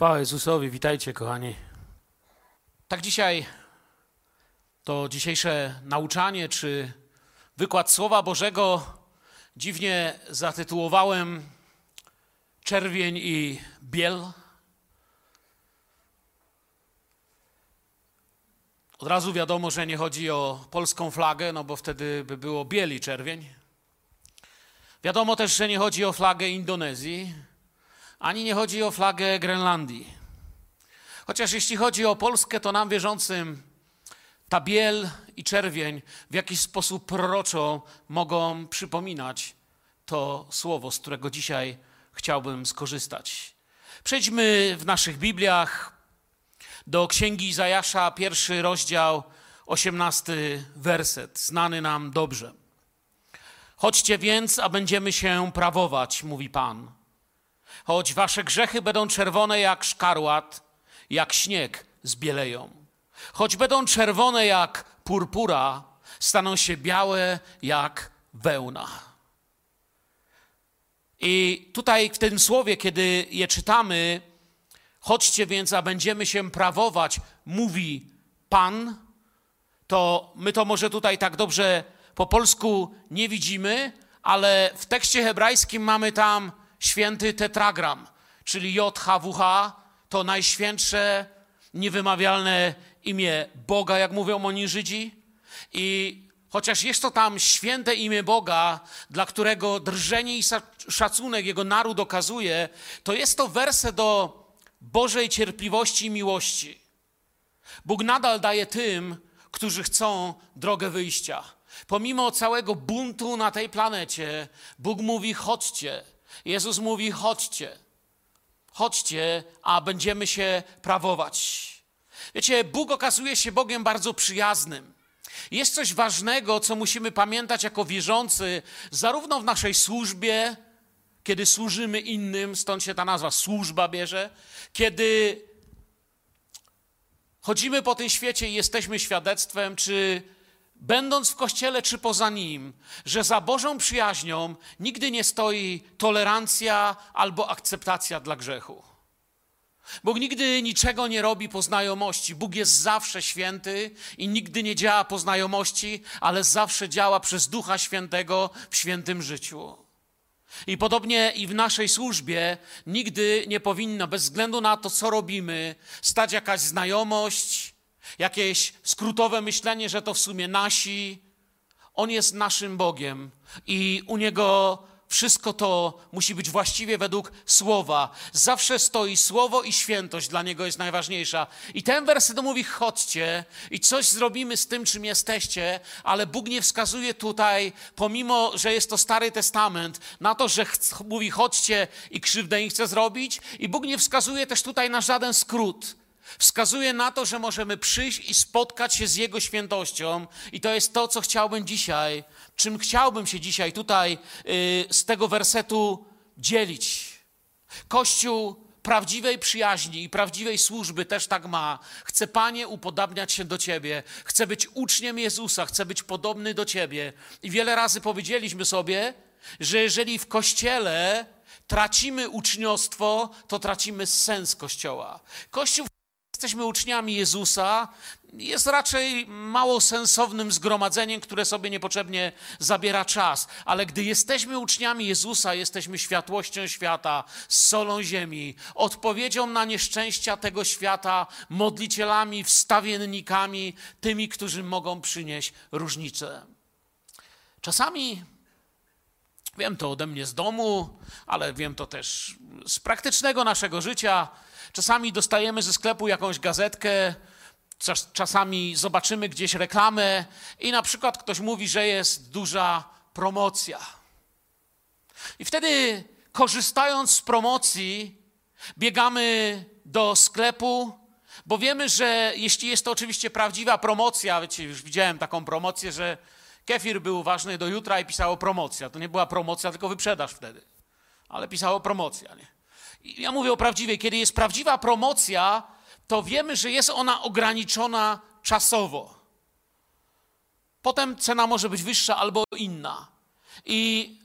Chwała Jezusowi, witajcie kochani. Tak dzisiaj to dzisiejsze nauczanie czy wykład Słowa Bożego dziwnie zatytułowałem Czerwień i Biel. Od razu wiadomo, że nie chodzi o polską flagę, no bo wtedy by było biel i czerwień. Wiadomo też, że nie chodzi o flagę Indonezji, ani nie chodzi o flagę Grenlandii. Chociaż jeśli chodzi o Polskę, to nam wierzącym ta biel i czerwień w jakiś sposób proroczo mogą przypominać to słowo, z którego dzisiaj chciałbym skorzystać. Przejdźmy w naszych Bibliach do Księgi Izajasza, pierwszy rozdział, osiemnasty werset, znany nam dobrze. Chodźcie więc, a będziemy się prawować, mówi Pan. Choć wasze grzechy będą czerwone jak szkarłat, jak śnieg zbieleją. Choć będą czerwone jak purpura, staną się białe jak wełna. I tutaj w tym słowie, kiedy je czytamy, chodźcie więc, a będziemy się prawować, mówi Pan, to my to może tutaj tak dobrze po polsku nie widzimy, ale w tekście hebrajskim mamy tam święty tetragram, czyli JHWH, to najświętsze, niewymawialne imię Boga, jak mówią oni Żydzi. I chociaż jest to tam święte imię Boga, dla którego drżenie i szacunek jego naród okazuje, to jest to werse do Bożej cierpliwości i miłości. Bóg nadal daje tym, którzy chcą drogę wyjścia. Pomimo całego buntu na tej planecie, Bóg mówi: chodźcie. Jezus mówi: chodźcie. Chodźcie, a będziemy się prawować. Wiecie, Bóg okazuje się Bogiem bardzo przyjaznym. Jest coś ważnego, co musimy pamiętać jako wierzący, zarówno w naszej służbie, kiedy służymy innym, stąd się ta nazwa służba bierze, kiedy chodzimy po tym świecie i jesteśmy świadectwem, czy będąc w kościele czy poza nim, że za Bożą przyjaźnią nigdy nie stoi tolerancja albo akceptacja dla grzechu. Bóg nigdy niczego nie robi po znajomości. Bóg jest zawsze święty i nigdy nie działa po znajomości, ale zawsze działa przez Ducha Świętego w świętym życiu. I podobnie i w naszej służbie nigdy nie powinno, bez względu na to, co robimy, stać jakaś znajomość, jakieś skrótowe myślenie, że to w sumie nasi. On jest naszym Bogiem i u Niego wszystko to musi być właściwie według słowa. Zawsze stoi słowo i świętość dla Niego jest najważniejsza. I ten werset mówi: chodźcie i coś zrobimy z tym, czym jesteście, ale Bóg nie wskazuje tutaj, pomimo że jest to Stary Testament, na to, że mówi: chodźcie i krzywdę im chce zrobić. I Bóg nie wskazuje też tutaj na żaden skrót wskazuje na to, że możemy przyjść i spotkać się z Jego świętością, i to jest to, co chciałbym dzisiaj, czym chciałbym się dzisiaj tutaj yy, z tego wersetu dzielić. Kościół prawdziwej przyjaźni i prawdziwej służby też tak ma. Chce, Panie, upodabniać się do Ciebie. Chce być uczniem Jezusa, chce być podobny do Ciebie. I wiele razy powiedzieliśmy sobie, że jeżeli w Kościele tracimy uczniostwo, to tracimy sens Kościoła. Kościół jesteśmy uczniami Jezusa, jest raczej mało sensownym zgromadzeniem, które sobie niepotrzebnie zabiera czas. Ale gdy jesteśmy uczniami Jezusa, jesteśmy światłością świata, solą ziemi, odpowiedzią na nieszczęścia tego świata, modlicielami, wstawiennikami, tymi, którzy mogą przynieść różnicę. Czasami wiem to ode mnie z domu, ale wiem to też z praktycznego naszego życia Czasami dostajemy ze sklepu jakąś gazetkę, czasami zobaczymy gdzieś reklamę i na przykład ktoś mówi, że jest duża promocja. I wtedy, korzystając z promocji, biegamy do sklepu, bo wiemy, że jeśli jest to oczywiście prawdziwa promocja, wiecie, już widziałem taką promocję, że kefir był ważny do jutra i pisało promocja. To nie była promocja, tylko wyprzedaż wtedy. Ale pisało promocja, nie? Ja mówię o prawdziwej. Kiedy jest prawdziwa promocja, to wiemy, że jest ona ograniczona czasowo. Potem cena może być wyższa albo inna. I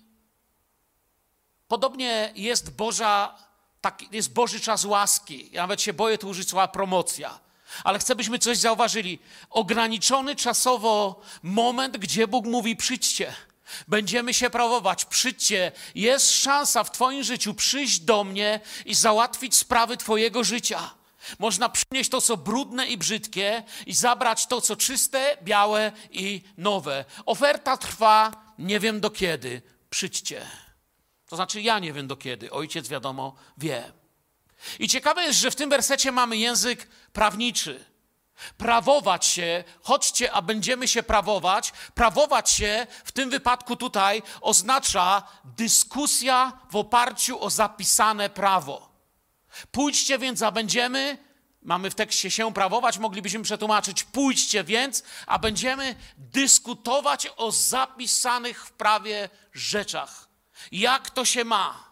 podobnie jest Boża tak, jest Boży czas łaski. Ja nawet się boję tu użyć słowa promocja. Ale chcę, byśmy coś zauważyli. Ograniczony czasowo moment, gdzie Bóg mówi: przyjdźcie. Będziemy się prawować, przyjdźcie. Jest szansa w Twoim życiu przyjść do mnie i załatwić sprawy Twojego życia. Można przynieść to, co brudne i brzydkie, i zabrać to, co czyste, białe i nowe. Oferta trwa nie wiem do kiedy. Przyjdźcie. To znaczy, ja nie wiem do kiedy. Ojciec, wiadomo, wie. I ciekawe jest, że w tym wersecie mamy język prawniczy. Prawować się, chodźcie, a będziemy się prawować. Prawować się w tym wypadku tutaj oznacza dyskusja w oparciu o zapisane prawo. Pójdźcie więc, a będziemy, mamy w tekście się prawować, moglibyśmy przetłumaczyć pójdźcie więc, a będziemy dyskutować o zapisanych w prawie rzeczach. Jak to się ma?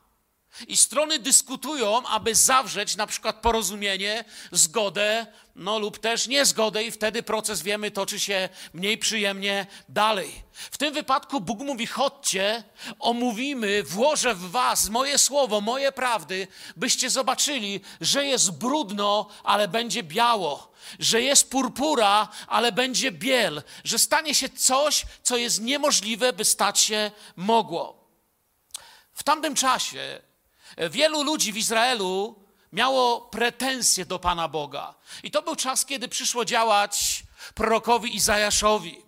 I strony dyskutują, aby zawrzeć na przykład porozumienie, zgodę, no lub też niezgodę, i wtedy proces, wiemy, toczy się mniej przyjemnie dalej. W tym wypadku Bóg mówi: chodźcie, omówimy, włożę w Was moje słowo, moje prawdy, byście zobaczyli, że jest brudno, ale będzie biało, że jest purpura, ale będzie biel, że stanie się coś, co jest niemożliwe, by stać się mogło. W tamtym czasie Wielu ludzi w Izraelu miało pretensje do Pana Boga. I to był czas, kiedy przyszło działać prorokowi Izajaszowi.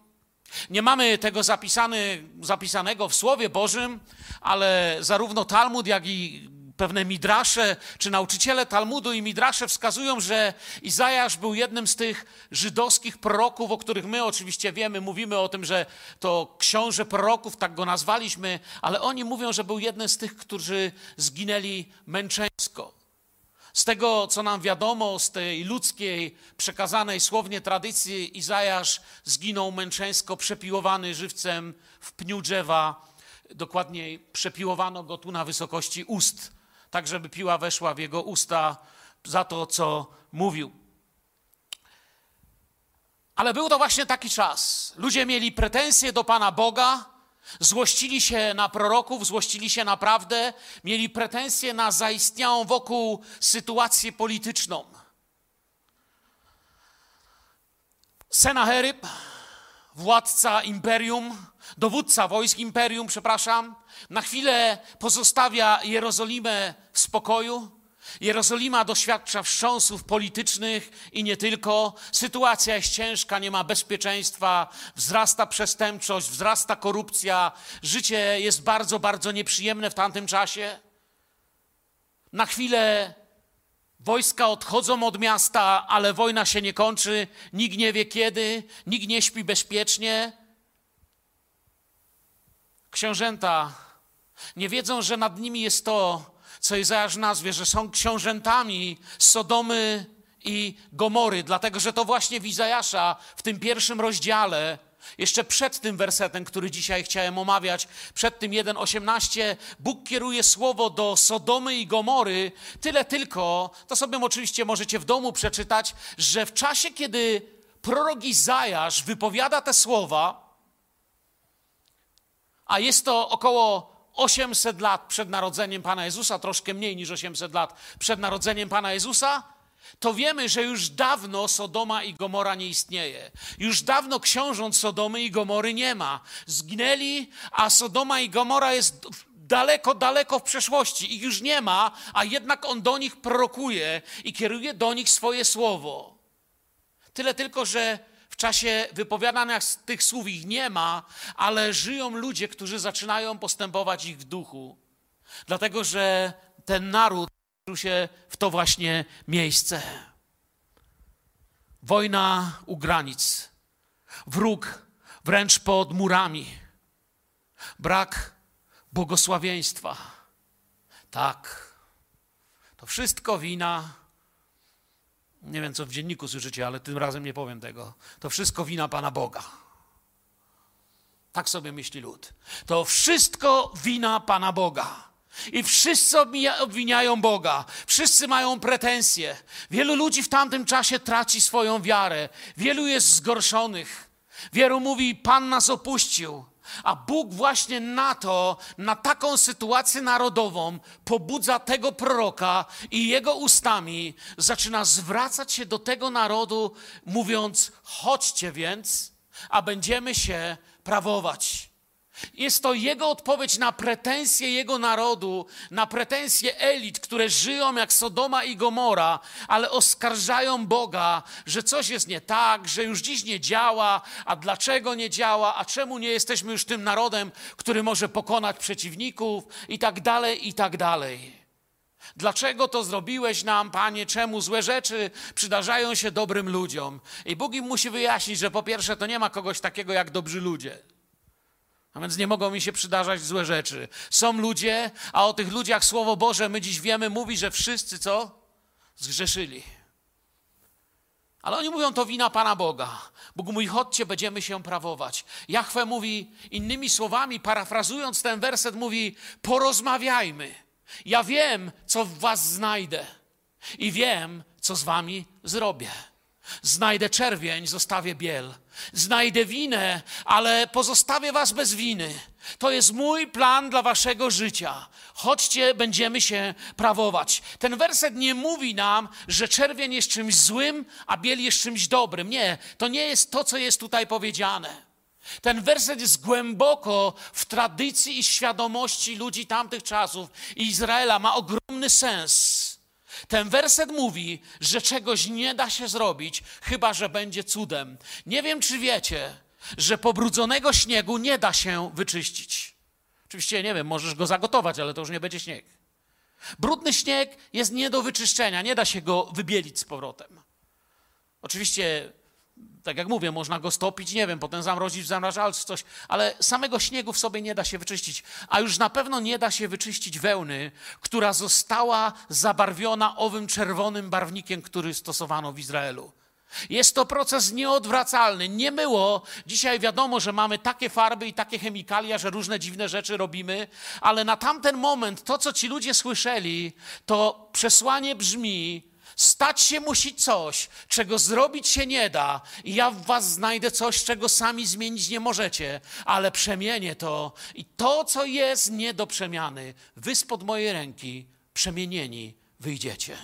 Nie mamy tego zapisany, zapisanego w Słowie Bożym, ale zarówno Talmud, jak i pewne midrasze, czy nauczyciele Talmudu i midrasze wskazują, że Izajasz był jednym z tych żydowskich proroków, o których my oczywiście wiemy, mówimy o tym, że to książę proroków, tak go nazwaliśmy, ale oni mówią, że był jednym z tych, którzy zginęli męczeńsko. Z tego, co nam wiadomo, z tej ludzkiej, przekazanej słownie tradycji, Izajasz zginął męczeńsko, przepiłowany żywcem w pniu drzewa. Dokładniej przepiłowano go tu na wysokości ust tak żeby piła weszła w jego usta za to, co mówił. Ale był to właśnie taki czas. Ludzie mieli pretensje do Pana Boga, złościli się na proroków, złościli się na prawdę, mieli pretensje na zaistniałą wokół sytuację polityczną. Senacheryb, władca imperium, dowódca wojsk imperium, przepraszam, na chwilę pozostawia Jerozolimę w spokoju. Jerozolima doświadcza wstrząsów politycznych i nie tylko. Sytuacja jest ciężka, nie ma bezpieczeństwa, wzrasta przestępczość, wzrasta korupcja. Życie jest bardzo, bardzo nieprzyjemne w tamtym czasie. Na chwilę wojska odchodzą od miasta, ale wojna się nie kończy. Nikt nie wie kiedy, nikt nie śpi bezpiecznie. Książęta nie wiedzą, że nad nimi jest to, co Izajasz nazwie, że są książętami Sodomy i Gomory, dlatego że to właśnie w Izajasza, w tym pierwszym rozdziale, jeszcze przed tym wersetem, który dzisiaj chciałem omawiać, przed tym 1,18, Bóg kieruje słowo do Sodomy i Gomory, tyle tylko, to sobie oczywiście możecie w domu przeczytać, że w czasie, kiedy prorok Izajasz wypowiada te słowa, a jest to około 800 lat przed narodzeniem Pana Jezusa, troszkę mniej niż 800 lat przed narodzeniem Pana Jezusa, to wiemy, że już dawno Sodoma i Gomora nie istnieje. Już dawno książąt Sodomy i Gomory nie ma. Zginęli, a Sodoma i Gomora jest daleko, daleko w przeszłości. Ich już nie ma, a jednak on do nich prorokuje i kieruje do nich swoje słowo. Tyle tylko, że w czasie wypowiadania tych słów ich nie ma, ale żyją ludzie, którzy zaczynają postępować ich w duchu. Dlatego, że ten naród się w to właśnie miejsce. Wojna u granic, wróg wręcz pod murami, brak błogosławieństwa. Tak, to wszystko wina nie wiem, co w dzienniku słyszycie, ale tym razem nie powiem tego. To wszystko wina Pana Boga. Tak sobie myśli lud. To wszystko wina Pana Boga. I wszyscy obwiniają Boga, wszyscy mają pretensje. Wielu ludzi w tamtym czasie traci swoją wiarę, wielu jest zgorszonych. Wielu mówi: Pan nas opuścił. A Bóg właśnie na to, na taką sytuację narodową pobudza tego proroka i jego ustami zaczyna zwracać się do tego narodu, mówiąc: chodźcie więc, a będziemy się prawować. Jest to jego odpowiedź na pretensje jego narodu, na pretensje elit, które żyją jak Sodoma i Gomora, ale oskarżają Boga, że coś jest nie tak, że już dziś nie działa, a dlaczego nie działa, a czemu nie jesteśmy już tym narodem, który może pokonać przeciwników i tak dalej, i tak dalej. Dlaczego to zrobiłeś nam, panie? Czemu złe rzeczy przydarzają się dobrym ludziom? I Bóg im musi wyjaśnić, że po pierwsze to nie ma kogoś takiego jak dobrzy ludzie. A więc nie mogą mi się przydarzać złe rzeczy. Są ludzie, a o tych ludziach Słowo Boże my dziś wiemy, mówi, że wszyscy co? Zgrzeszyli. Ale oni mówią, to wina Pana Boga. Bóg mówi, chodźcie, będziemy się prawować. Jachwę mówi, innymi słowami, parafrazując ten werset, mówi, porozmawiajmy. Ja wiem, co w was znajdę i wiem, co z wami zrobię. Znajdę czerwień, zostawię biel. Znajdę winę, ale pozostawię was bez winy. To jest mój plan dla waszego życia. Chodźcie, będziemy się prawować. Ten werset nie mówi nam, że czerwień jest czymś złym, a biel jest czymś dobrym. Nie, to nie jest to, co jest tutaj powiedziane. Ten werset jest głęboko w tradycji i świadomości ludzi tamtych czasów i Izraela. Ma ogromny sens. Ten werset mówi, że czegoś nie da się zrobić, chyba że będzie cudem. Nie wiem, czy wiecie, że pobrudzonego śniegu nie da się wyczyścić. Oczywiście nie wiem, możesz go zagotować, ale to już nie będzie śnieg. Brudny śnieg jest nie do wyczyszczenia, nie da się go wybielić z powrotem. Oczywiście tak jak mówię, można go stopić, nie wiem, potem zamrozić w zamrażalcu coś, ale samego śniegu w sobie nie da się wyczyścić. A już na pewno nie da się wyczyścić wełny, która została zabarwiona owym czerwonym barwnikiem, który stosowano w Izraelu. Jest to proces nieodwracalny. Nie było. Dzisiaj wiadomo, że mamy takie farby i takie chemikalia, że różne dziwne rzeczy robimy, ale na tamten moment to, co ci ludzie słyszeli, to przesłanie brzmi: Stać się musi coś, czego zrobić się nie da, i ja w was znajdę coś, czego sami zmienić nie możecie, ale przemienię to i to, co jest nie do przemiany, wy spod mojej ręki przemienieni wyjdziecie.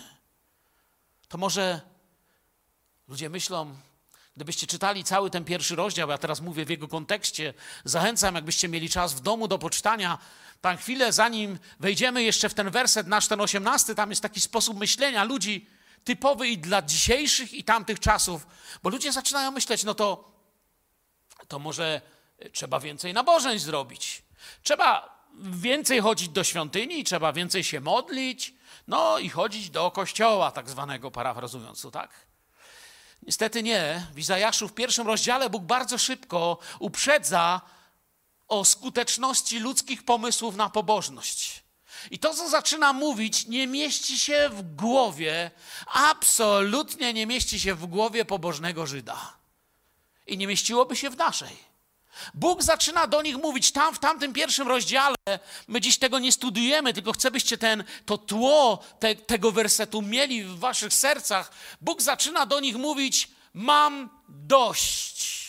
To może ludzie myślą, Gdybyście czytali cały ten pierwszy rozdział, ja teraz mówię w jego kontekście, zachęcam, jakbyście mieli czas w domu do poczytania, tam chwilę zanim wejdziemy jeszcze w ten werset nasz, ten osiemnasty, tam jest taki sposób myślenia ludzi, typowy i dla dzisiejszych i tamtych czasów, bo ludzie zaczynają myśleć, no to, to może trzeba więcej nabożeństw zrobić. Trzeba więcej chodzić do świątyni, trzeba więcej się modlić, no i chodzić do kościoła, tak zwanego, parafrazując tak? Niestety nie. W Izajaszu w pierwszym rozdziale Bóg bardzo szybko uprzedza o skuteczności ludzkich pomysłów na pobożność. I to, co zaczyna mówić, nie mieści się w głowie, absolutnie nie mieści się w głowie pobożnego Żyda. I nie mieściłoby się w naszej. Bóg zaczyna do nich mówić tam, w tamtym pierwszym rozdziale. My dziś tego nie studujemy, tylko chcę, byście ten, to tło te, tego wersetu mieli w waszych sercach. Bóg zaczyna do nich mówić: Mam dość.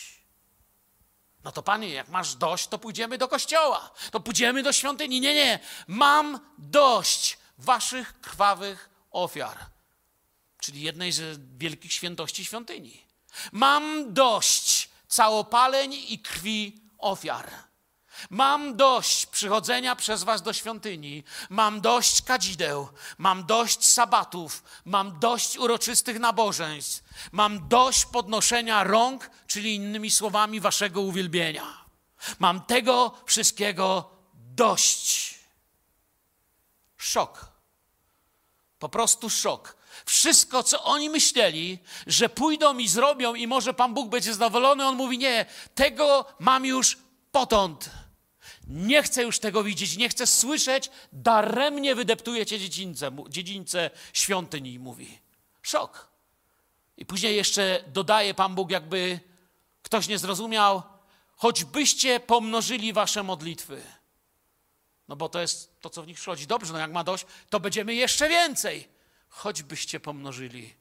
No to panie, jak masz dość, to pójdziemy do kościoła, to pójdziemy do świątyni. Nie, nie, mam dość waszych krwawych ofiar, czyli jednej z wielkich świętości świątyni. Mam dość całopaleń i krwi ofiar. Mam dość przychodzenia przez Was do świątyni, mam dość kadzideł, mam dość sabatów, mam dość uroczystych nabożeństw, mam dość podnoszenia rąk, czyli innymi słowami Waszego uwielbienia. Mam tego wszystkiego dość. Szok. Po prostu szok. Wszystko, co oni myśleli, że pójdą i zrobią i może Pan Bóg będzie zadowolony, on mówi: Nie, tego mam już potąd. Nie chcę już tego widzieć, nie chcę słyszeć, daremnie wydeptujecie dziedzińce, dziedzińce świątyni, mówi. Szok. I później jeszcze dodaje Pan Bóg, jakby ktoś nie zrozumiał, choćbyście pomnożyli wasze modlitwy. No bo to jest to, co w nich przychodzi. Dobrze, no jak ma dość, to będziemy jeszcze więcej. Choćbyście pomnożyli,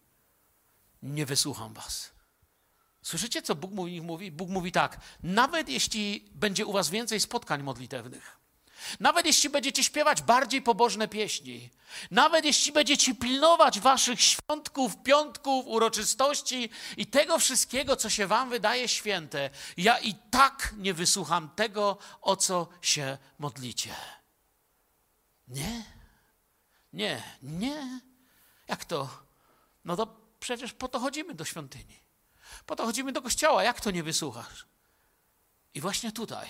nie wysłucham was. Słyszycie, co Bóg mówi? mówi? Bóg mówi tak, nawet jeśli będzie u was więcej spotkań modlitewnych, nawet jeśli będziecie śpiewać bardziej pobożne pieśni, nawet jeśli będziecie pilnować waszych świątków, piątków, uroczystości i tego wszystkiego, co się wam wydaje święte, ja i tak nie wysłucham tego, o co się modlicie. Nie, nie, nie. Jak to? No to przecież po to chodzimy do świątyni. Po to chodzimy do kościoła. Jak to nie wysłuchasz? I właśnie tutaj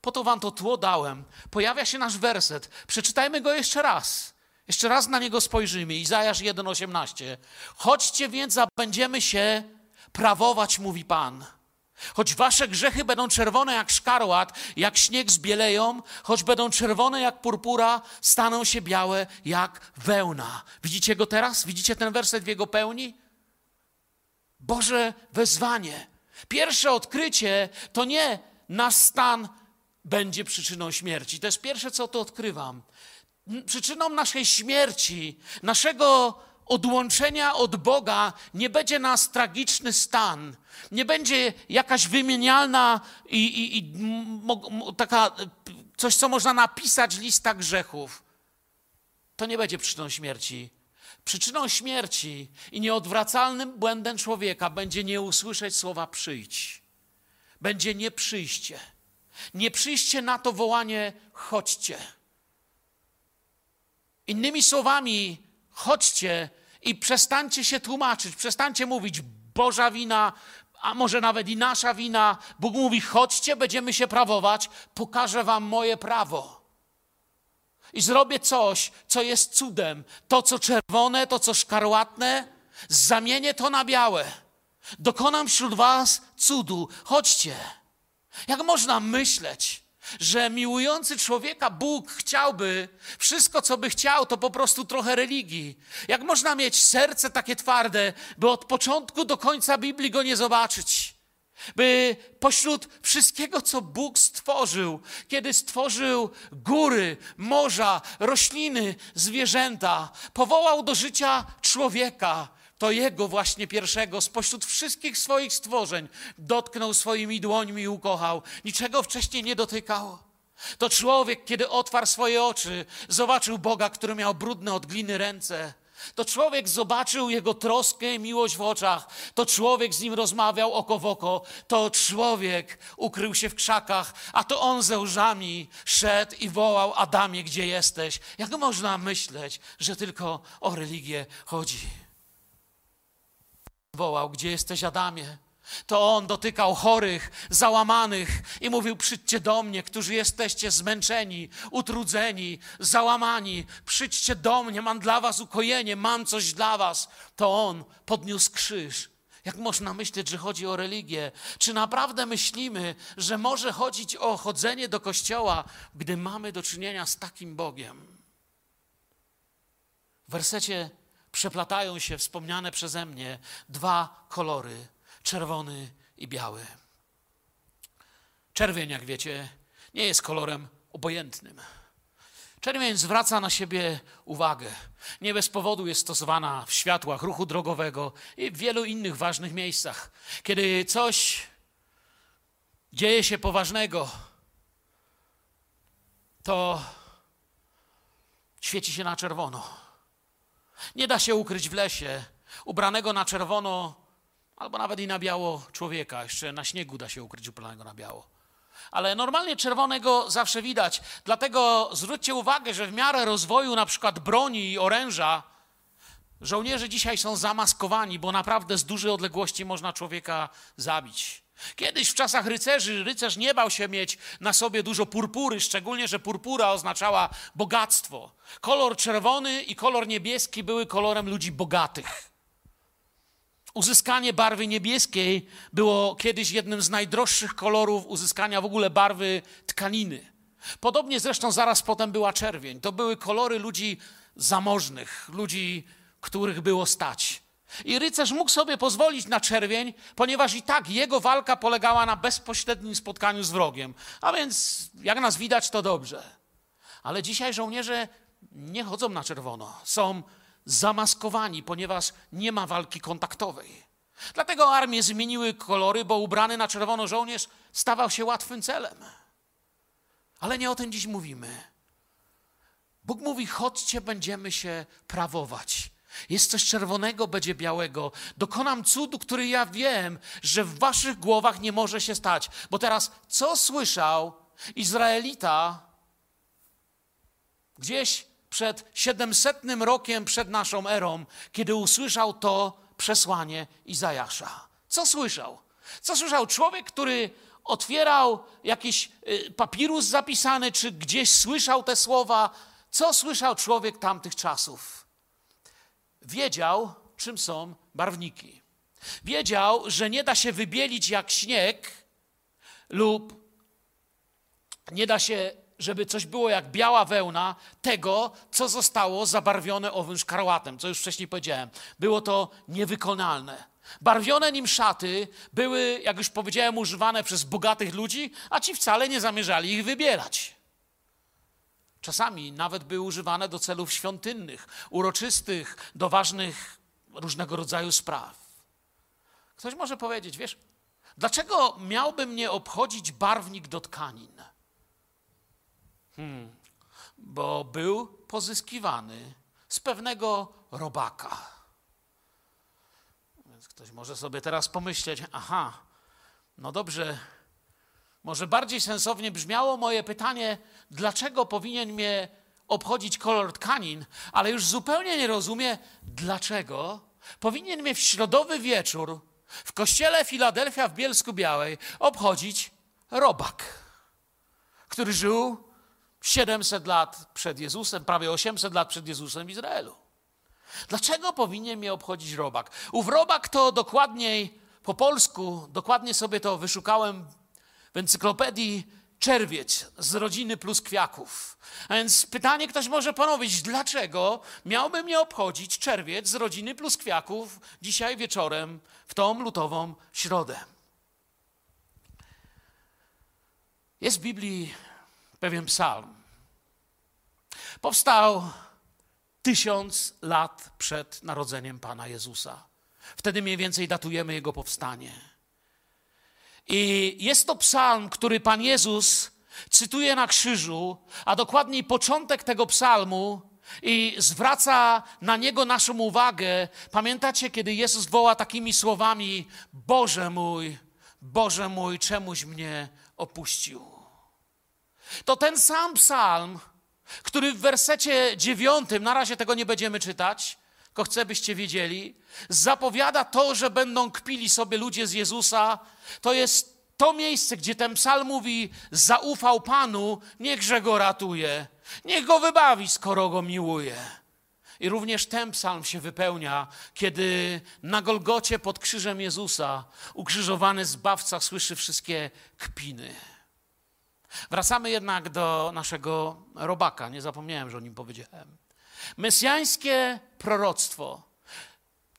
po to wam to tło dałem. Pojawia się nasz werset. Przeczytajmy go jeszcze raz. Jeszcze raz na niego spojrzymy. Izajasz 1,18. Chodźcie więc, a będziemy się prawować, mówi Pan. Choć wasze grzechy będą czerwone jak szkarłat, jak śnieg zbieleją, choć będą czerwone jak purpura, staną się białe jak wełna. Widzicie go teraz? Widzicie ten werset w jego pełni? Boże wezwanie. Pierwsze odkrycie to nie nasz stan będzie przyczyną śmierci. To jest pierwsze, co to odkrywam. Przyczyną naszej śmierci, naszego odłączenia od Boga nie będzie nas tragiczny stan, nie będzie jakaś wymienialna i, i, i taka coś, co można napisać lista grzechów. To nie będzie przyczyną śmierci. Przyczyną śmierci i nieodwracalnym błędem człowieka będzie nie usłyszeć słowa przyjdź. Będzie nieprzyjście. Nie przyjście na to wołanie chodźcie. Innymi słowami, chodźcie i przestańcie się tłumaczyć, przestańcie mówić Boża wina, a może nawet i nasza wina. Bóg mówi: chodźcie, będziemy się prawować, pokażę wam moje prawo. I zrobię coś, co jest cudem. To, co czerwone, to, co szkarłatne, zamienię to na białe. Dokonam wśród was cudu. Chodźcie. Jak można myśleć, że miłujący człowieka Bóg chciałby wszystko, co by chciał, to po prostu trochę religii? Jak można mieć serce takie twarde, by od początku do końca Biblii go nie zobaczyć? By pośród wszystkiego, co Bóg stworzył, kiedy stworzył góry, morza, rośliny, zwierzęta, powołał do życia człowieka, to Jego właśnie pierwszego spośród wszystkich swoich stworzeń dotknął swoimi dłońmi i ukochał. Niczego wcześniej nie dotykał. To człowiek, kiedy otwarł swoje oczy, zobaczył Boga, który miał brudne od gliny ręce. To człowiek zobaczył jego troskę i miłość w oczach. To człowiek z nim rozmawiał oko w oko. To człowiek ukrył się w krzakach, a to on ze łzami szedł i wołał: Adamie, gdzie jesteś? Jak można myśleć, że tylko o religię chodzi? wołał: Gdzie jesteś, Adamie? To on dotykał chorych, załamanych i mówił: Przyjdźcie do mnie, którzy jesteście zmęczeni, utrudzeni, załamani. Przyjdźcie do mnie, mam dla was ukojenie, mam coś dla was. To on podniósł krzyż. Jak można myśleć, że chodzi o religię? Czy naprawdę myślimy, że może chodzić o chodzenie do kościoła, gdy mamy do czynienia z takim Bogiem? W wersecie przeplatają się wspomniane przeze mnie dwa kolory czerwony i biały. Czerwień, jak wiecie, nie jest kolorem obojętnym. Czerwień zwraca na siebie uwagę. Nie bez powodu jest stosowana w światłach ruchu drogowego i w wielu innych ważnych miejscach. Kiedy coś dzieje się poważnego, to świeci się na czerwono. Nie da się ukryć w lesie ubranego na czerwono albo nawet i na biało człowieka. Jeszcze na śniegu da się ukryć ubranego na biało. Ale normalnie czerwonego zawsze widać. Dlatego zwróćcie uwagę, że w miarę rozwoju na przykład broni i oręża, żołnierze dzisiaj są zamaskowani, bo naprawdę z dużej odległości można człowieka zabić. Kiedyś w czasach rycerzy rycerz nie bał się mieć na sobie dużo purpury, szczególnie, że purpura oznaczała bogactwo. Kolor czerwony i kolor niebieski były kolorem ludzi bogatych. Uzyskanie barwy niebieskiej było kiedyś jednym z najdroższych kolorów uzyskania w ogóle barwy tkaniny. Podobnie zresztą zaraz potem była czerwień. To były kolory ludzi zamożnych, ludzi, których było stać. I rycerz mógł sobie pozwolić na czerwień, ponieważ i tak jego walka polegała na bezpośrednim spotkaniu z wrogiem. A więc, jak nas widać, to dobrze. Ale dzisiaj żołnierze nie chodzą na czerwono. Są zamaskowani, ponieważ nie ma walki kontaktowej. Dlatego armie zmieniły kolory, bo ubrany na czerwono żołnierz stawał się łatwym celem. Ale nie o tym dziś mówimy. Bóg mówi: chodźcie, będziemy się prawować. Jest coś czerwonego, będzie białego. Dokonam cudu, który ja wiem, że w waszych głowach nie może się stać. Bo teraz, co słyszał Izraelita gdzieś przed 700 rokiem przed naszą erą, kiedy usłyszał to przesłanie Izajasza? Co słyszał? Co słyszał człowiek, który otwierał jakiś y, papirus zapisany, czy gdzieś słyszał te słowa? Co słyszał człowiek tamtych czasów? wiedział, czym są barwniki. Wiedział, że nie da się wybielić jak śnieg lub nie da się, żeby coś było jak biała wełna, tego, co zostało zabarwione owym szkarłatem, co już wcześniej powiedziałem. Było to niewykonalne. Barwione nim szaty były, jak już powiedziałem, używane przez bogatych ludzi, a ci wcale nie zamierzali ich wybielać. Czasami nawet były używane do celów świątynnych, uroczystych, do ważnych różnego rodzaju spraw. Ktoś może powiedzieć, wiesz, dlaczego miałby mnie obchodzić barwnik do tkanin? Hmm, bo był pozyskiwany z pewnego robaka. Więc ktoś może sobie teraz pomyśleć, aha, no dobrze, może bardziej sensownie brzmiało moje pytanie, dlaczego powinien mnie obchodzić kolor tkanin, ale już zupełnie nie rozumie, dlaczego powinien mnie w środowy wieczór w kościele Filadelfia w Bielsku Białej obchodzić robak, który żył 700 lat przed Jezusem, prawie 800 lat przed Jezusem w Izraelu. Dlaczego powinien mnie obchodzić robak? Ów robak to dokładniej po polsku, dokładnie sobie to wyszukałem w encyklopedii czerwiec z rodziny pluskwiaków. A więc pytanie ktoś może ponowić, dlaczego miałby mnie obchodzić czerwiec z rodziny pluskwiaków dzisiaj wieczorem w tą lutową środę? Jest w Biblii pewien psalm. Powstał tysiąc lat przed narodzeniem Pana Jezusa. Wtedy mniej więcej datujemy jego powstanie. I jest to psalm, który Pan Jezus cytuje na krzyżu, a dokładniej początek tego psalmu i zwraca na niego naszą uwagę. Pamiętacie, kiedy Jezus woła takimi słowami: Boże mój, Boże mój, czemuś mnie opuścił? To ten sam psalm, który w wersecie dziewiątym, na razie tego nie będziemy czytać, tylko chcę, byście wiedzieli, zapowiada to, że będą kpili sobie ludzie z Jezusa. To jest to miejsce, gdzie ten psalm mówi: Zaufał Panu, niechże go ratuje, niech go wybawi, skoro go miłuje. I również ten psalm się wypełnia, kiedy na Golgocie pod krzyżem Jezusa ukrzyżowany zbawca słyszy wszystkie kpiny. Wracamy jednak do naszego robaka. Nie zapomniałem, że o nim powiedziałem. Mesjańskie proroctwo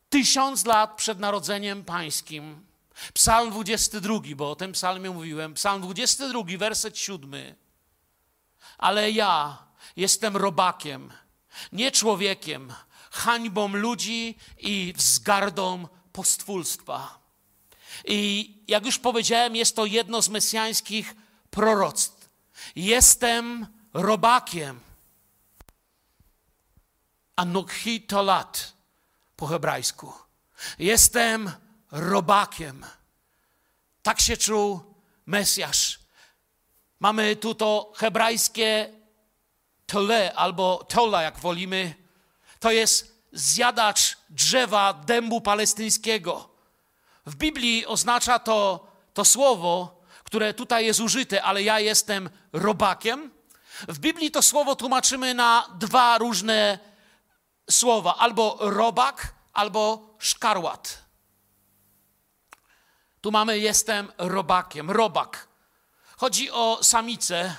tysiąc lat przed narodzeniem pańskim. Psalm 22, bo o tym psalmie mówiłem. Psalm 22, werset 7. Ale ja jestem robakiem, nie człowiekiem, hańbą ludzi i wzgardą postwólstwa. I jak już powiedziałem, jest to jedno z mesjańskich proroctw. Jestem robakiem. Anokhi po hebrajsku. Jestem robakiem. Tak się czuł Mesjasz. Mamy tu to hebrajskie tole albo tola, jak wolimy. To jest zjadacz drzewa dębu palestyńskiego. W Biblii oznacza to, to słowo, które tutaj jest użyte, ale ja jestem robakiem. W Biblii to słowo tłumaczymy na dwa różne słowa: albo robak, albo szkarłat. Tu mamy jestem robakiem, robak. Chodzi o samicę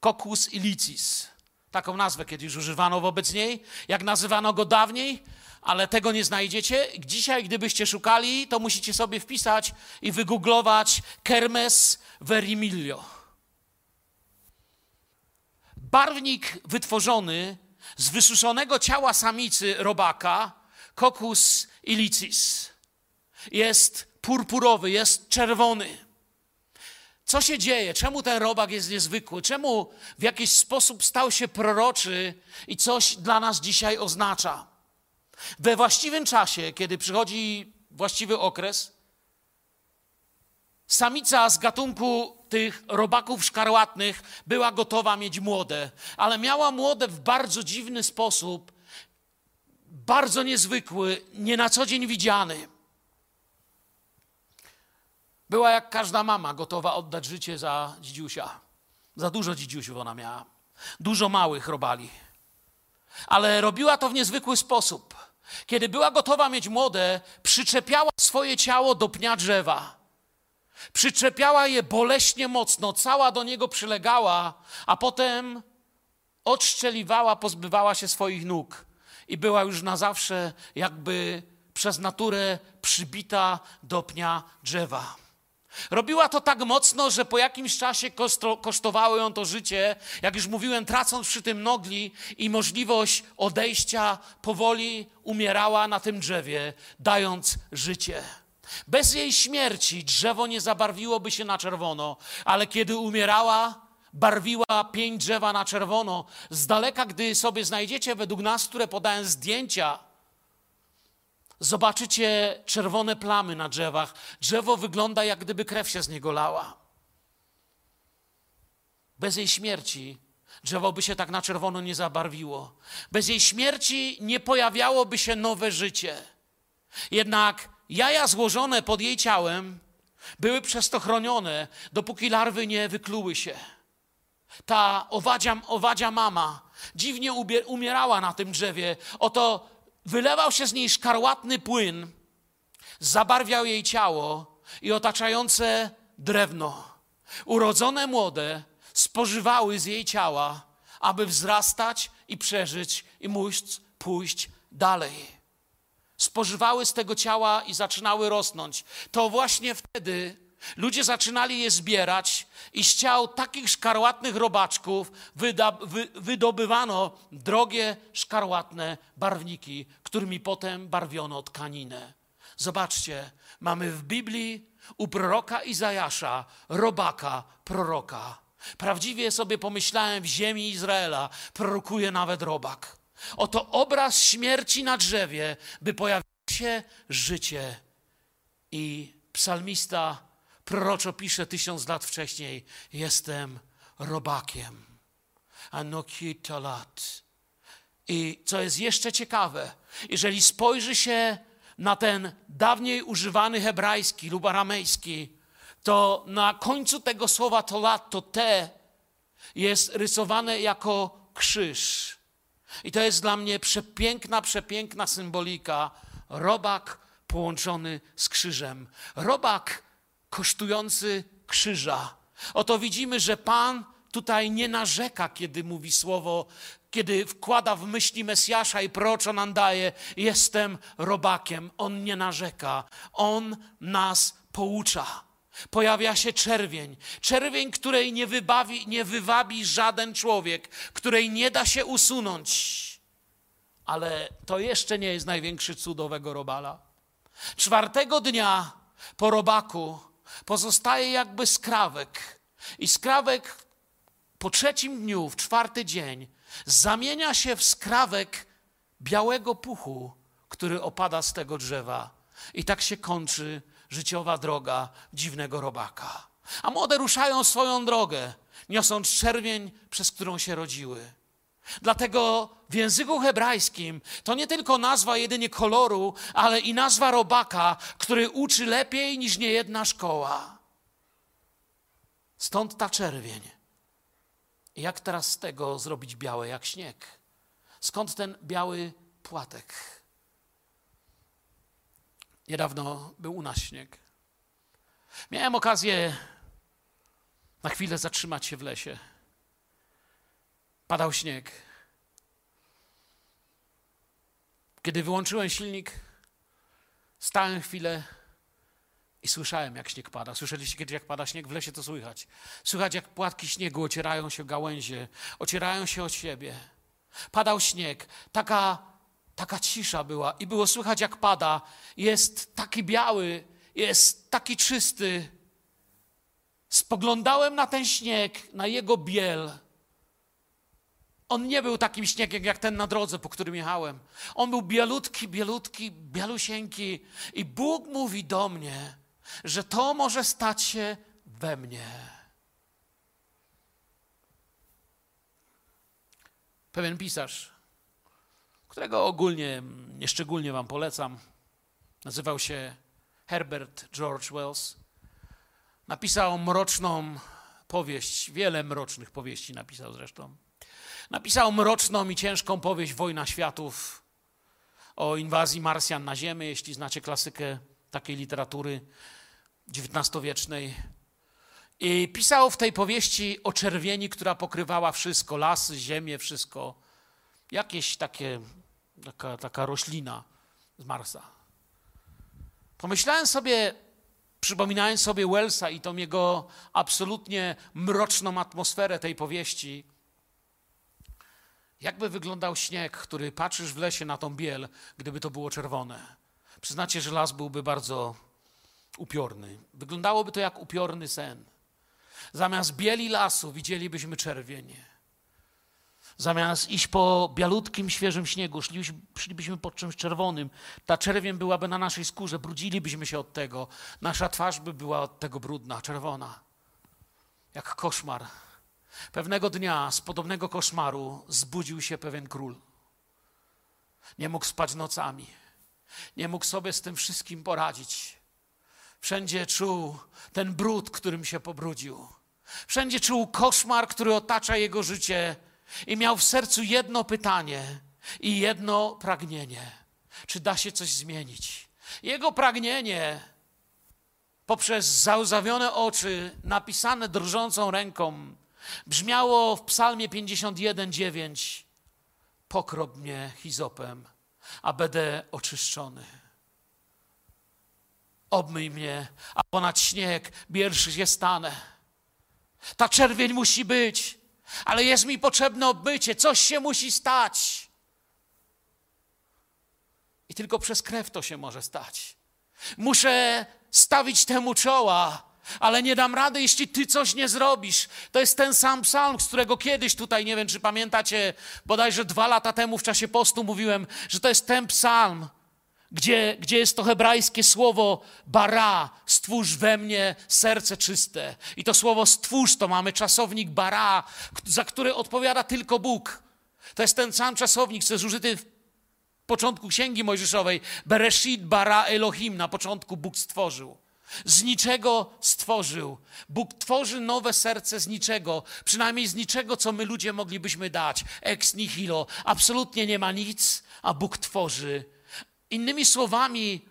Cocus ilicis. Taką nazwę kiedyś używano wobec niej. Jak nazywano go dawniej, ale tego nie znajdziecie. Dzisiaj, gdybyście szukali, to musicie sobie wpisać i wygooglować Kermes verimilio. Barwnik wytworzony z wysuszonego ciała samicy robaka Cocus ilicis. Jest purpurowy, jest czerwony. Co się dzieje? Czemu ten robak jest niezwykły? Czemu w jakiś sposób stał się proroczy i coś dla nas dzisiaj oznacza? We właściwym czasie, kiedy przychodzi właściwy okres, samica z gatunku tych robaków szkarłatnych była gotowa mieć młode, ale miała młode w bardzo dziwny sposób, bardzo niezwykły, nie na co dzień widziany. Była jak każda mama, gotowa oddać życie za dzidziusia. Za dużo dzidziusiów ona miała. Dużo małych robali. Ale robiła to w niezwykły sposób. Kiedy była gotowa mieć młode, przyczepiała swoje ciało do pnia drzewa. Przyczepiała je boleśnie mocno, cała do niego przylegała, a potem odszczeliwała, pozbywała się swoich nóg i była już na zawsze jakby przez naturę przybita do pnia drzewa. Robiła to tak mocno, że po jakimś czasie kosztowało ją to życie, jak już mówiłem, tracąc przy tym nogli i możliwość odejścia, powoli umierała na tym drzewie, dając życie. Bez jej śmierci drzewo nie zabarwiłoby się na czerwono, ale kiedy umierała, barwiła pień drzewa na czerwono. Z daleka, gdy sobie znajdziecie według nas, które podają zdjęcia, zobaczycie czerwone plamy na drzewach. Drzewo wygląda, jak gdyby krew się z niego lała. Bez jej śmierci drzewo by się tak na czerwono nie zabarwiło. Bez jej śmierci nie pojawiałoby się nowe życie. Jednak jaja złożone pod jej ciałem były przez to chronione, dopóki larwy nie wykluły się. Ta owadzia, owadzia mama dziwnie umierała na tym drzewie. Oto wylewał się z niej szkarłatny płyn, zabarwiał jej ciało i otaczające drewno. Urodzone młode spożywały z jej ciała, aby wzrastać i przeżyć i móc pójść dalej. Spożywały z tego ciała i zaczynały rosnąć. To właśnie wtedy ludzie zaczynali je zbierać i z ciał takich szkarłatnych robaczków wydobywano drogie szkarłatne barwniki, którymi potem barwiono tkaninę. Zobaczcie, mamy w Biblii u proroka Izajasza robaka, proroka. Prawdziwie sobie pomyślałem, w ziemi Izraela prorokuje nawet robak. Oto obraz śmierci na drzewie, by pojawiło się życie. I psalmista proroczo pisze tysiąc lat wcześniej: Jestem robakiem. Anokita lat. I co jest jeszcze ciekawe, jeżeli spojrzy się na ten dawniej używany hebrajski lub aramejski, to na końcu tego słowa to lat, to te jest rysowane jako krzyż. I to jest dla mnie przepiękna, przepiękna symbolika. Robak połączony z krzyżem. Robak kosztujący krzyża. Oto widzimy, że Pan tutaj nie narzeka, kiedy mówi słowo, kiedy wkłada w myśli Mesjasza i proroczo nam daje, jestem robakiem. On nie narzeka. On nas poucza. Pojawia się czerwień. Czerwień, której nie, wybawi, nie wywabi żaden człowiek, której nie da się usunąć. Ale to jeszcze nie jest największy cudowego robala. Czwartego dnia po robaku pozostaje jakby skrawek. I skrawek po trzecim dniu, w czwarty dzień, zamienia się w skrawek białego puchu, który opada z tego drzewa. I tak się kończy życiowa droga dziwnego robaka. A młode ruszają swoją drogę, niosąc czerwień, przez którą się rodziły. Dlatego w języku hebrajskim to nie tylko nazwa jedynie koloru, ale i nazwa robaka, który uczy lepiej niż niejedna szkoła. Stąd ta czerwień. Jak teraz z tego zrobić białe jak śnieg? Skąd ten biały płatek? Niedawno był u nas śnieg. Miałem okazję na chwilę zatrzymać się w lesie. Padał śnieg. Kiedy wyłączyłem silnik, stałem chwilę i słyszałem, jak śnieg pada. Słyszeliście kiedyś, jak pada śnieg? W lesie to słychać. Słychać, jak płatki śniegu ocierają się gałęzie, ocierają się od siebie. Padał śnieg. Taka taka cisza była i było słychać jak pada. Jest taki biały, jest taki czysty. Spoglądałem na ten śnieg, na jego biel. On nie był takim śniegiem jak ten na drodze, po którym jechałem. On był bielutki, bielutki, bielusieńki. I Bóg mówi do mnie, że to może stać się we mnie. Pewien pisarz, którego ogólnie, nieszczególnie Wam polecam, nazywał się Herbert George Wells, napisał mroczną powieść, wiele mrocznych powieści napisał zresztą. Napisał mroczną i ciężką powieść Wojna Światów o inwazji Marsjan na Ziemię, jeśli znacie klasykę takiej literatury XIX-wiecznej. I pisał w tej powieści o czerwieni, która pokrywała wszystko, lasy, ziemię, wszystko. Jakieś takie, taka, taka roślina z Marsa. Pomyślałem sobie, przypominając sobie Wellsa i tą jego absolutnie mroczną atmosferę tej powieści, jakby wyglądał śnieg, który patrzysz w lesie na tą biel, gdyby to było czerwone. Przyznacie, że las byłby bardzo upiorny. Wyglądałoby to jak upiorny sen. Zamiast bieli lasu widzielibyśmy czerwień. Zamiast iść po bialutkim, świeżym śniegu, szlibyśmy, szlibyśmy po czymś czerwonym. Ta czerwień byłaby na naszej skórze, brudzilibyśmy się od tego. Nasza twarz by była od tego brudna, czerwona. Jak koszmar. Pewnego dnia z podobnego koszmaru zbudził się pewien król. Nie mógł spać nocami. Nie mógł sobie z tym wszystkim poradzić. Wszędzie czuł ten brud, którym się pobrudził. Wszędzie czuł koszmar, który otacza jego życie i miał w sercu jedno pytanie i jedno pragnienie. Czy da się coś zmienić? Jego pragnienie poprzez załzawione oczy, napisane drżącą ręką, brzmiało w Psalmie 51:9: Pokrop mnie hizopem, a będę oczyszczony. Obmyj mnie, a ponad śnieg bierszy się stanę. Ta czerwień musi być, ale jest mi potrzebne obmycie, coś się musi stać. I tylko przez krew to się może stać. Muszę stawić temu czoła, ale nie dam rady, jeśli ty coś nie zrobisz. To jest ten sam psalm, z którego kiedyś tutaj, nie wiem czy pamiętacie, bodajże dwa lata temu w czasie postu mówiłem, że to jest ten psalm, gdzie, gdzie jest to hebrajskie słowo bara, stwórz we mnie serce czyste. I to słowo stwórz to mamy czasownik bara, za który odpowiada tylko Bóg. To jest ten sam czasownik, co jest użyty w początku Księgi Mojżeszowej. Bereshit bara Elohim, na początku Bóg stworzył. Z niczego stworzył. Bóg tworzy nowe serce z niczego, przynajmniej z niczego, co my ludzie moglibyśmy dać. Ex nihilo. Absolutnie nie ma nic, a Bóg tworzy Innymi słowami,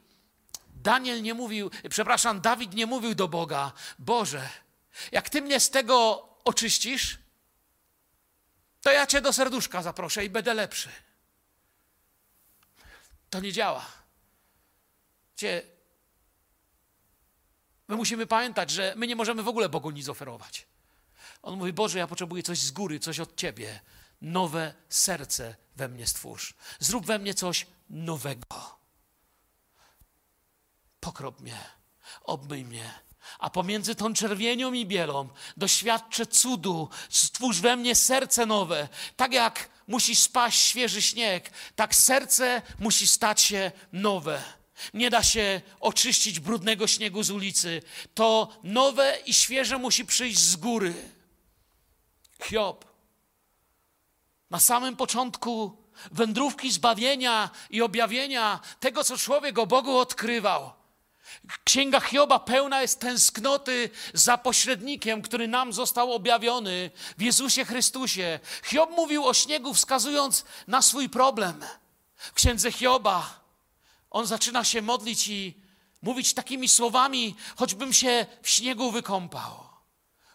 Daniel nie mówił, przepraszam, Dawid nie mówił do Boga: Boże, jak ty mnie z tego oczyścisz, to ja cię do serduszka zaproszę i będę lepszy. To nie działa. Cie, my musimy pamiętać, że my nie możemy w ogóle Bogu nic oferować. On mówi: Boże, ja potrzebuję coś z góry, coś od ciebie. Nowe serce we mnie stwórz. Zrób we mnie coś nowego. Pokrop mnie, obmyj mnie. A pomiędzy tą czerwienią i bielą doświadczę cudu, stwórz we mnie serce nowe. Tak jak musi spaść świeży śnieg, tak serce musi stać się nowe. Nie da się oczyścić brudnego śniegu z ulicy. To nowe i świeże musi przyjść z góry. Hiob. Na samym początku wędrówki zbawienia i objawienia tego, co człowiek o Bogu odkrywał. Księga Hioba pełna jest tęsknoty za pośrednikiem, który nam został objawiony w Jezusie Chrystusie. Hiob mówił o śniegu, wskazując na swój problem. W księdze Hioba on zaczyna się modlić i mówić takimi słowami: choćbym się w śniegu wykąpał.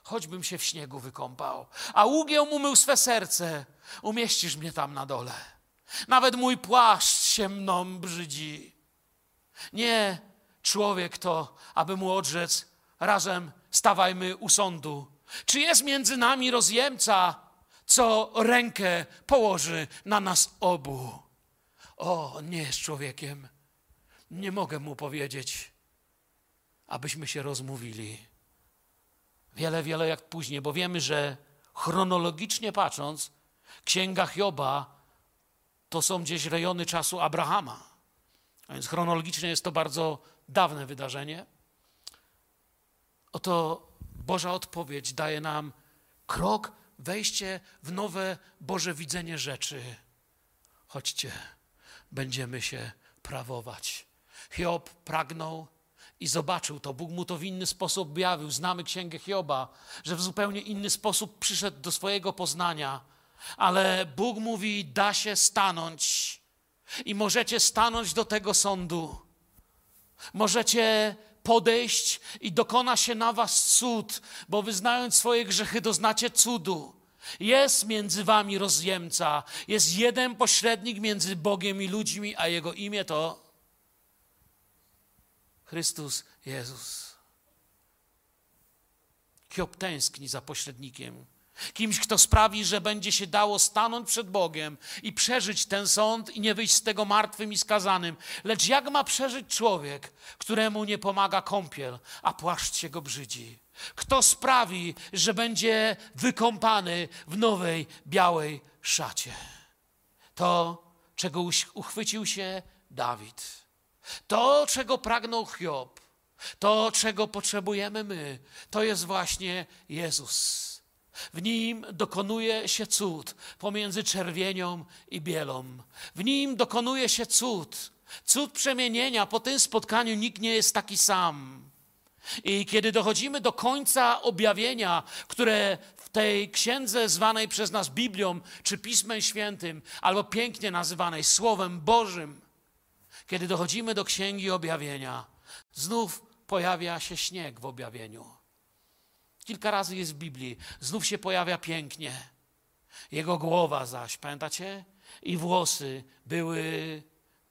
Choćbym się w śniegu wykąpał, a ługieł umył swe serce, umieścisz mnie tam na dole. Nawet mój płaszcz się mną brzydzi. Nie człowiek to, aby mu odrzec, razem stawajmy u sądu. Czy jest między nami rozjemca, co rękę położy na nas obu? O, nie jest człowiekiem. Nie mogę mu powiedzieć, abyśmy się rozmówili. Wiele, wiele jak później, bo wiemy, że chronologicznie patrząc, księga Hioba to są gdzieś rejony czasu Abrahama. A więc chronologicznie jest to bardzo dawne wydarzenie. Oto Boża odpowiedź daje nam krok, wejście w nowe Boże widzenie rzeczy. Chodźcie, będziemy się prawować. Hiob pragnął i zobaczył to. Bóg mu to w inny sposób objawił. Znamy księgę Hioba, że w zupełnie inny sposób przyszedł do swojego poznania. Ale Bóg mówi: da się stanąć i możecie stanąć do tego sądu. Możecie podejść i dokona się na was cud, bo wyznając swoje grzechy, doznacie cudu. Jest między wami rozjemca, jest jeden pośrednik między Bogiem i ludźmi, a jego imię to Chrystus Jezus. Hiob tęskni za pośrednikiem. Kimś, kto sprawi, że będzie się dało stanąć przed Bogiem i przeżyć ten sąd i nie wyjść z tego martwym i skazanym. Lecz jak ma przeżyć człowiek, któremu nie pomaga kąpiel, a płaszcz się go brzydzi? Kto sprawi, że będzie wykąpany w nowej, białej szacie? To, czego uchwycił się Dawid. To, czego pragnął Hiob. To, czego potrzebujemy my. To jest właśnie Jezus. W nim dokonuje się cud pomiędzy czerwienią i bielą. W nim dokonuje się cud. Cud przemienienia. Po tym spotkaniu nikt nie jest taki sam. I kiedy dochodzimy do końca objawienia, które w tej księdze zwanej przez nas Biblią, czy Pismem Świętym, albo pięknie nazywanej Słowem Bożym, kiedy dochodzimy do księgi objawienia, znów pojawia się śnieg w objawieniu. Kilka razy jest w Biblii. Znów się pojawia pięknie. Jego głowa zaś, pamiętacie? I włosy były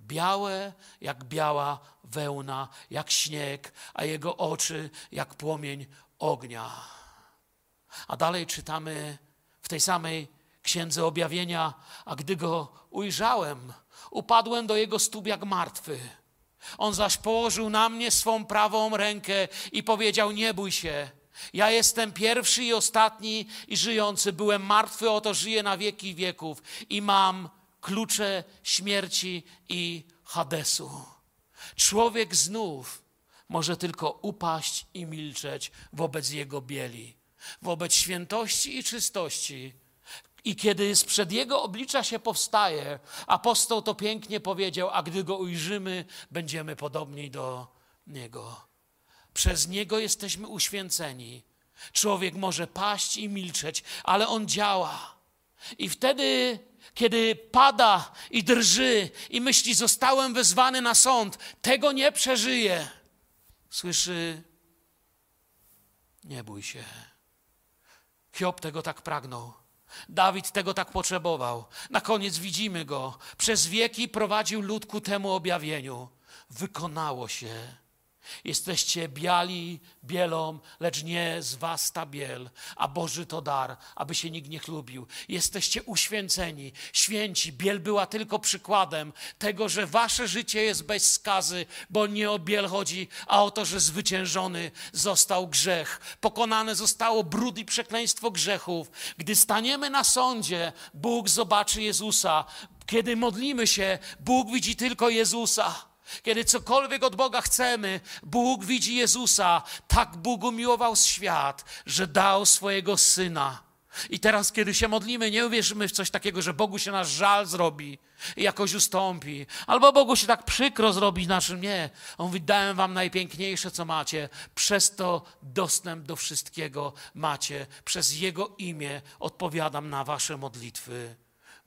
białe jak biała wełna, jak śnieg, a jego oczy jak płomień ognia. A dalej czytamy w tej samej księdze objawienia, a gdy go ujrzałem, upadłem do jego stóp jak martwy. On zaś położył na mnie swą prawą rękę i powiedział: Nie bój się. Ja jestem pierwszy i ostatni i żyjący. Byłem martwy, oto żyję na wieki wieków i mam klucze śmierci i Hadesu. Człowiek znów może tylko upaść i milczeć wobec jego bieli, wobec świętości i czystości. I kiedy sprzed jego oblicza się powstaje, apostoł to pięknie powiedział, a gdy go ujrzymy, będziemy podobni do niego. Przez Niego jesteśmy uświęceni. Człowiek może paść i milczeć, ale On działa. I wtedy, kiedy pada i drży i myśli, zostałem wezwany na sąd, tego nie przeżyje. Słyszy, nie bój się. Hiob tego tak pragnął. Dawid tego tak potrzebował. Na koniec widzimy go. Przez wieki prowadził lud ku temu objawieniu. Wykonało się. Jesteście biali bielą, lecz nie z was ta biel, a Boży to dar, aby się nikt nie chlubił. Jesteście uświęceni, święci. Biel była tylko przykładem tego, że wasze życie jest bez skazy, bo nie o biel chodzi, a o to, że zwyciężony został grzech. Pokonane zostało brud i przekleństwo grzechów. Gdy staniemy na sądzie, Bóg zobaczy Jezusa. Kiedy modlimy się, Bóg widzi tylko Jezusa. Kiedy cokolwiek od Boga chcemy, Bóg widzi Jezusa. Tak Bóg umiłował świat, że dał swojego Syna. I teraz, kiedy się modlimy, nie uwierzymy w coś takiego, że Bogu się nasz żal zrobi i jakoś ustąpi. Albo Bogu się tak przykro zrobi naszym. Nie. On mówi, dałem wam najpiękniejsze, co macie. Przez to dostęp do wszystkiego macie. Przez Jego imię odpowiadam na wasze modlitwy.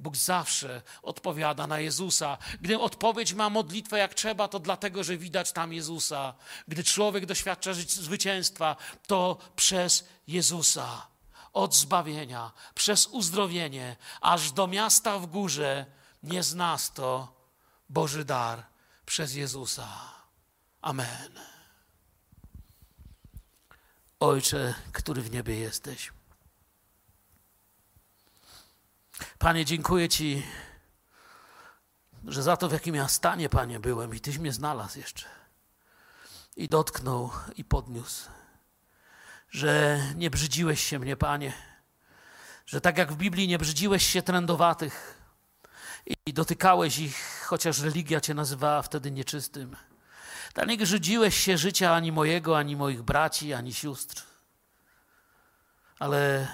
Bóg zawsze odpowiada na Jezusa. Gdy odpowiedź ma modlitwę jak trzeba, to dlatego, że widać tam Jezusa. Gdy człowiek doświadcza zwycięstwa, to przez Jezusa. Od zbawienia, przez uzdrowienie, aż do miasta w górze nie znas to Boży dar przez Jezusa. Amen. Ojcze, który w niebie jesteś. Panie, dziękuję Ci że za to, w jakim ja stanie, Panie, byłem i Tyś mnie znalazł jeszcze. I dotknął i podniósł. Że nie brzydziłeś się mnie, Panie. Że tak jak w Biblii nie brzydziłeś się trędowatych i dotykałeś ich, chociaż religia Cię nazywała wtedy nieczystym. Tak nie brzydziłeś się życia ani mojego, ani moich braci, ani sióstr. Ale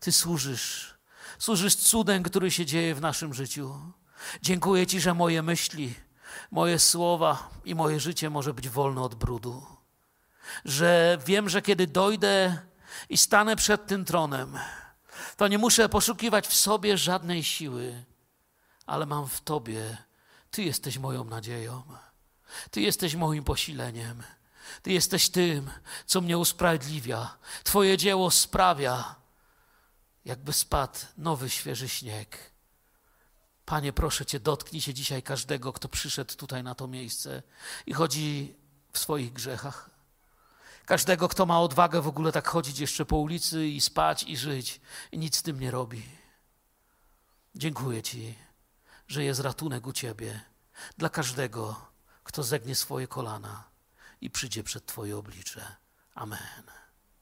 Ty służysz. Służysz cudem, który się dzieje w naszym życiu. Dziękuję Ci, że moje myśli, moje słowa i moje życie może być wolne od brudu. Że wiem, że kiedy dojdę i stanę przed tym tronem, to nie muszę poszukiwać w sobie żadnej siły, ale mam w Tobie. Ty jesteś moją nadzieją. Ty jesteś moim posileniem. Ty jesteś tym, co mnie usprawiedliwia. Twoje dzieło sprawia, jakby spadł nowy, świeży śnieg. Panie, proszę Cię, dotknij się dzisiaj każdego, kto przyszedł tutaj na to miejsce i chodzi w swoich grzechach. Każdego, kto ma odwagę w ogóle tak chodzić jeszcze po ulicy i spać i żyć i nic z tym nie robi. Dziękuję Ci, że jest ratunek u Ciebie dla każdego, kto zegnie swoje kolana i przyjdzie przed Twoje oblicze. Amen.